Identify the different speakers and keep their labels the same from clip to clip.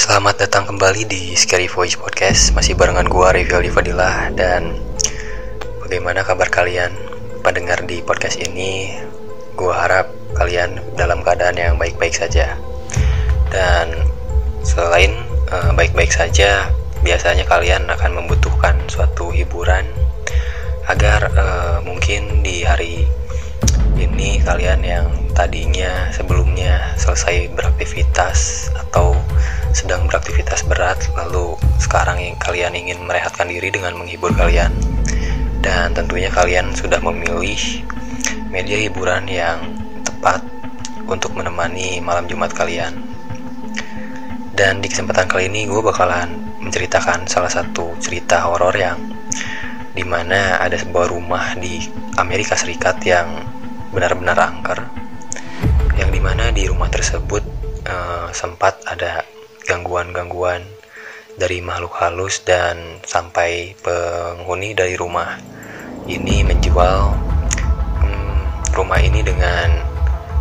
Speaker 1: Selamat datang kembali di Scary Voice Podcast. Masih barengan gua Review Fadilah Dan bagaimana kabar kalian pendengar di podcast ini? Gua harap kalian dalam keadaan yang baik-baik saja. Dan selain uh, baik-baik saja Biasanya kalian akan membutuhkan suatu hiburan Agar uh, mungkin di hari ini kalian yang tadinya sebelumnya selesai beraktivitas atau sedang beraktivitas berat lalu sekarang kalian ingin merehatkan diri dengan menghibur kalian. Dan tentunya kalian sudah memilih media hiburan yang tepat untuk menemani malam Jumat kalian. Dan di kesempatan kali ini gue bakalan menceritakan salah satu cerita horor yang di mana ada sebuah rumah di Amerika Serikat yang benar-benar angker yang di mana di rumah tersebut uh, sempat ada gangguan-gangguan dari makhluk halus dan sampai penghuni dari rumah ini menjual hmm, rumah ini dengan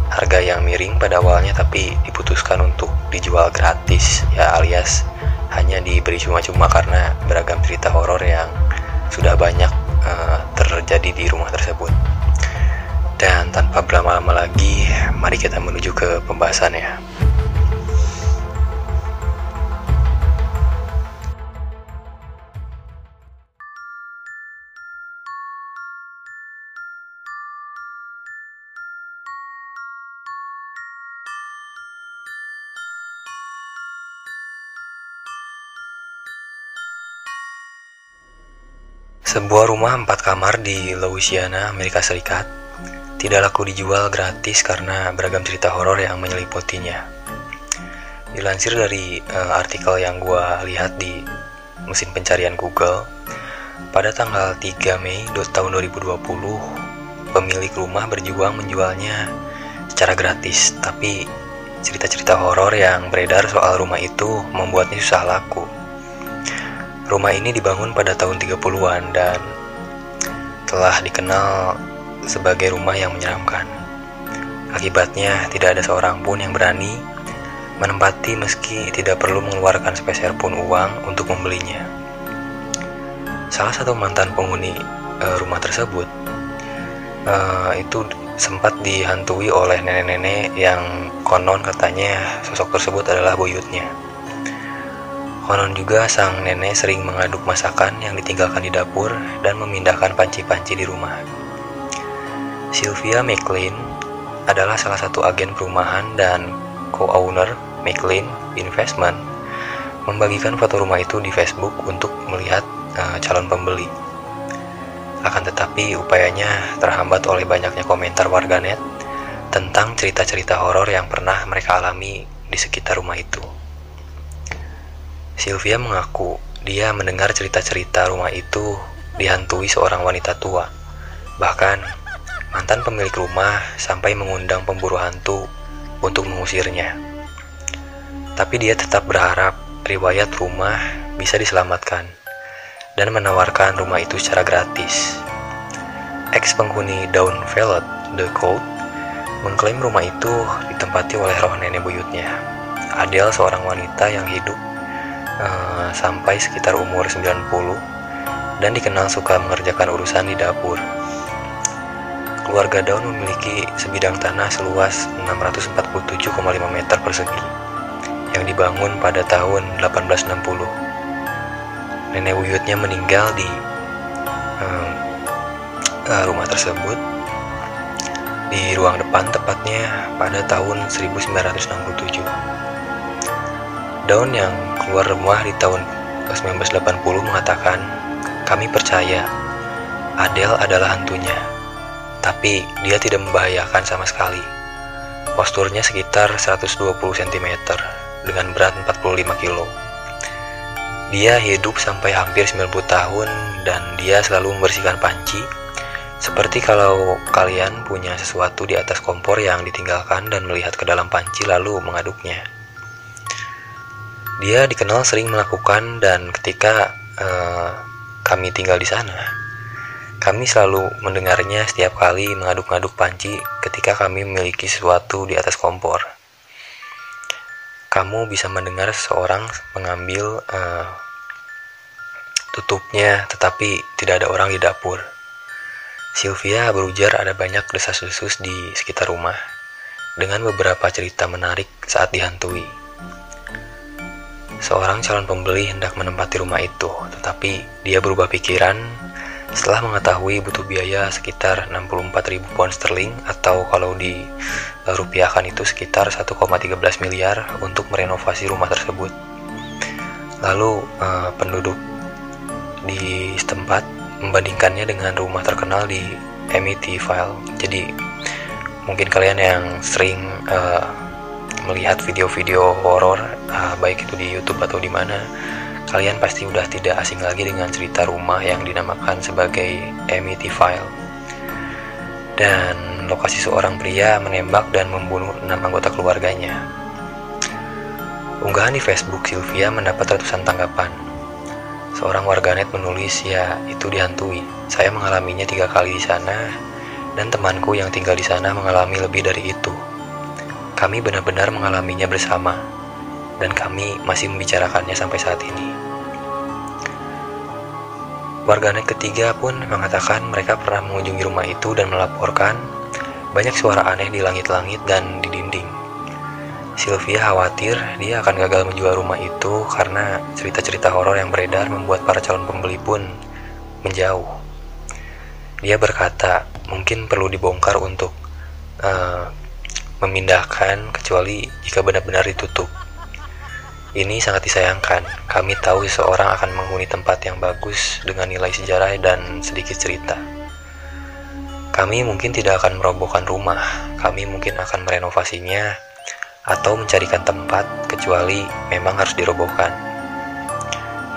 Speaker 1: harga yang miring pada awalnya tapi diputuskan untuk dijual gratis ya alias hanya diberi cuma-cuma karena beragam cerita horor yang sudah banyak uh, terjadi di rumah tersebut. Dan tanpa berlama-lama lagi, mari kita menuju ke pembahasannya. Sebuah rumah empat kamar di Louisiana, Amerika Serikat, tidak laku dijual gratis karena beragam cerita horor yang menyelipotinya. Dilansir dari uh, artikel yang gue lihat di mesin pencarian Google, pada tanggal 3 Mei tahun 2020, pemilik rumah berjuang menjualnya secara gratis, tapi cerita-cerita horor yang beredar soal rumah itu membuatnya susah laku. Rumah ini dibangun pada tahun 30-an dan telah dikenal sebagai rumah yang menyeramkan. Akibatnya, tidak ada seorang pun yang berani menempati meski tidak perlu mengeluarkan sepeser pun uang untuk membelinya. Salah satu mantan penghuni uh, rumah tersebut uh, itu sempat dihantui oleh nenek-nenek yang konon katanya sosok tersebut adalah buyutnya. Konon juga sang nenek sering mengaduk masakan yang ditinggalkan di dapur dan memindahkan panci-panci di rumah. Sylvia McLean adalah salah satu agen perumahan dan co-owner McLean Investment membagikan foto rumah itu di Facebook untuk melihat uh, calon pembeli. Akan tetapi upayanya terhambat oleh banyaknya komentar warganet tentang cerita-cerita horor yang pernah mereka alami di sekitar rumah itu. Sylvia mengaku dia mendengar cerita-cerita rumah itu dihantui seorang wanita tua. Bahkan, mantan pemilik rumah sampai mengundang pemburu hantu untuk mengusirnya. Tapi dia tetap berharap riwayat rumah bisa diselamatkan dan menawarkan rumah itu secara gratis. Ex penghuni Down Valley, The Cold, mengklaim rumah itu ditempati oleh roh nenek buyutnya. Adele seorang wanita yang hidup uh, sampai sekitar umur 90 dan dikenal suka mengerjakan urusan di dapur. Keluarga Daun memiliki sebidang tanah seluas 647,5 meter persegi yang dibangun pada tahun 1860. Nenek buyutnya meninggal di uh, uh, rumah tersebut di ruang depan tepatnya pada tahun 1967. Daun yang keluar rumah di tahun 1980 mengatakan, kami percaya Adele adalah hantunya, tapi dia tidak membahayakan sama sekali. Posturnya sekitar 120 cm dengan berat 45 kg. Dia hidup sampai hampir 90 tahun dan dia selalu membersihkan panci seperti kalau kalian punya sesuatu di atas kompor yang ditinggalkan dan melihat ke dalam panci lalu mengaduknya. Dia dikenal sering melakukan dan ketika uh, kami tinggal di sana, kami selalu mendengarnya setiap kali mengaduk-aduk panci ketika kami memiliki sesuatu di atas kompor. kamu bisa mendengar seorang mengambil uh, tutupnya, tetapi tidak ada orang di dapur. Sylvia berujar ada banyak desas-desus di sekitar rumah, dengan beberapa cerita menarik saat dihantui. Seorang calon pembeli hendak menempati rumah itu, tetapi dia berubah pikiran setelah mengetahui butuh biaya sekitar 64.000 pound sterling atau kalau di rupiahkan itu sekitar 1,13 miliar untuk merenovasi rumah tersebut. Lalu uh, penduduk di setempat membandingkannya dengan rumah terkenal di MET file. Jadi mungkin kalian yang sering uh, melihat video-video horor uh, baik itu di YouTube atau di mana kalian pasti udah tidak asing lagi dengan cerita rumah yang dinamakan sebagai MET file dan lokasi seorang pria menembak dan membunuh enam anggota keluarganya. Unggahan di Facebook Sylvia mendapat ratusan tanggapan. Seorang warganet menulis, ya itu dihantui. Saya mengalaminya tiga kali di sana, dan temanku yang tinggal di sana mengalami lebih dari itu. Kami benar-benar mengalaminya bersama, dan kami masih membicarakannya sampai saat ini. Warganet ketiga pun mengatakan mereka pernah mengunjungi rumah itu dan melaporkan banyak suara aneh di langit-langit dan di dinding. Sylvia khawatir dia akan gagal menjual rumah itu karena cerita-cerita horor yang beredar membuat para calon pembeli pun menjauh. Dia berkata, mungkin perlu dibongkar untuk memindahkan kecuali jika benar-benar ditutup. Ini sangat disayangkan. Kami tahu seseorang akan menghuni tempat yang bagus dengan nilai sejarah dan sedikit cerita. Kami mungkin tidak akan merobohkan rumah. Kami mungkin akan merenovasinya atau mencarikan tempat kecuali memang harus dirobohkan.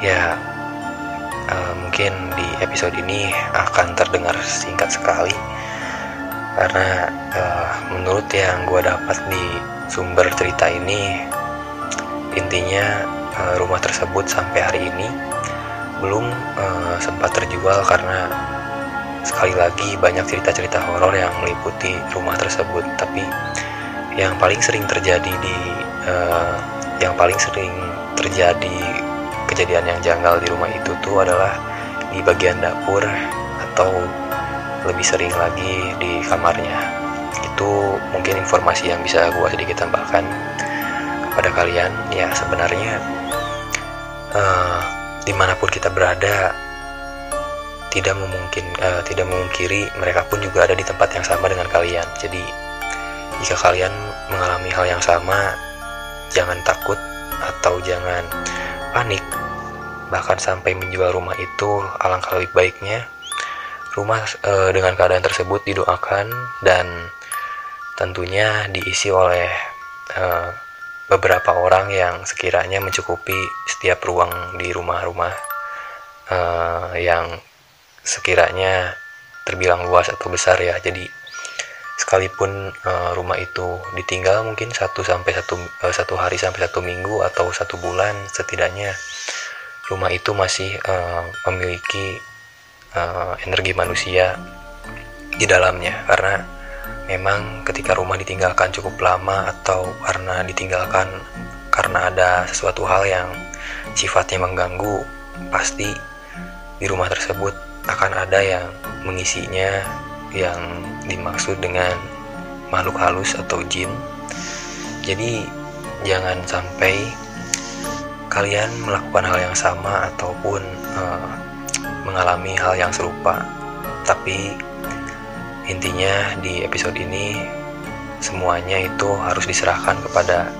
Speaker 1: Ya, uh, mungkin di episode ini akan terdengar singkat sekali karena uh, menurut yang gue dapat di sumber cerita ini intinya uh, rumah tersebut sampai hari ini belum uh, sempat terjual karena sekali lagi banyak cerita-cerita horor yang meliputi rumah tersebut. Tapi yang paling sering terjadi di uh, yang paling sering terjadi kejadian yang janggal di rumah itu tuh adalah di bagian dapur atau lebih sering lagi di kamarnya. Itu mungkin informasi yang bisa gue sedikit tambahkan kepada kalian. Ya sebenarnya uh, di mana pun kita berada tidak memungkin uh, tidak memungkiri mereka pun juga ada di tempat yang sama dengan kalian. Jadi jika kalian mengalami hal yang sama jangan takut atau jangan panik. Bahkan sampai menjual rumah itu alangkah lebih baiknya Rumah e, dengan keadaan tersebut didoakan dan tentunya diisi oleh e, beberapa orang yang sekiranya mencukupi setiap ruang di rumah-rumah e, yang sekiranya terbilang luas atau besar ya. Jadi sekalipun e, rumah itu ditinggal mungkin satu sampai satu e, satu hari sampai satu minggu atau satu bulan setidaknya rumah itu masih e, memiliki uh, energi manusia di dalamnya. Karena memang ketika rumah ditinggalkan cukup lama atau karena ditinggalkan karena ada sesuatu hal yang sifatnya mengganggu pasti di rumah tersebut akan ada yang mengisinya yang dimaksud dengan makhluk halus atau jin. Jadi jangan sampai kalian melakukan hal yang sama ataupun uh, mengalami hal yang serupa. Tapi intinya di episode ini semuanya itu harus diserahkan kepada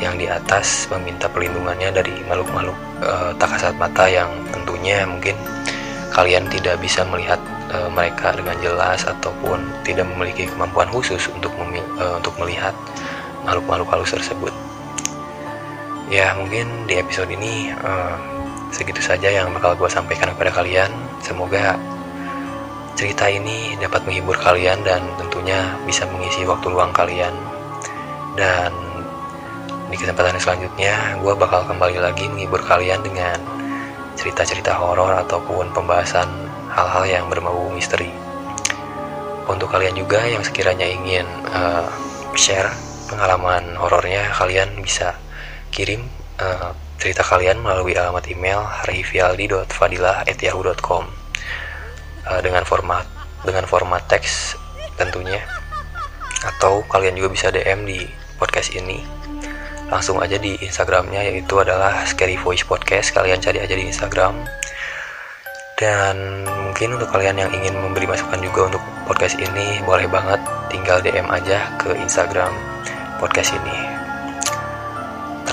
Speaker 1: yang di atas meminta perlindungannya dari makhluk-makhluk e, tak kasat mata yang tentunya mungkin kalian tidak bisa melihat e, mereka dengan jelas ataupun tidak memiliki kemampuan khusus untuk e, untuk melihat makhluk-makhluk halus tersebut. Ya mungkin di episode ini e, segitu saja yang bakal gue sampaikan kepada kalian. Semoga cerita ini dapat menghibur kalian dan tentunya bisa mengisi waktu luang kalian. Dan di kesempatan selanjutnya, gue bakal kembali lagi menghibur kalian dengan cerita-cerita horor ataupun pembahasan hal-hal yang berbau misteri. Untuk kalian juga yang sekiranya ingin uh, share pengalaman horornya, kalian bisa kirim uh, cerita kalian melalui alamat email rivialdi.fadilah@yahoo.com uh, dengan format dengan format teks tentunya. Atau kalian juga bisa DM di podcast ini. Langsung aja di Instagramnya yaitu adalah Scary Voice Podcast. Kalian cari aja di Instagram. Dan mungkin untuk kalian yang ingin memberi masukan juga untuk podcast ini boleh banget tinggal DM aja ke Instagram podcast ini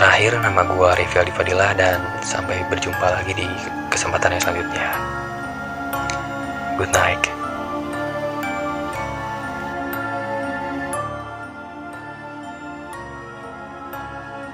Speaker 1: terakhir nama gua Rifia Fadilah dan sampai berjumpa lagi di kesempatan yang selanjutnya. Good night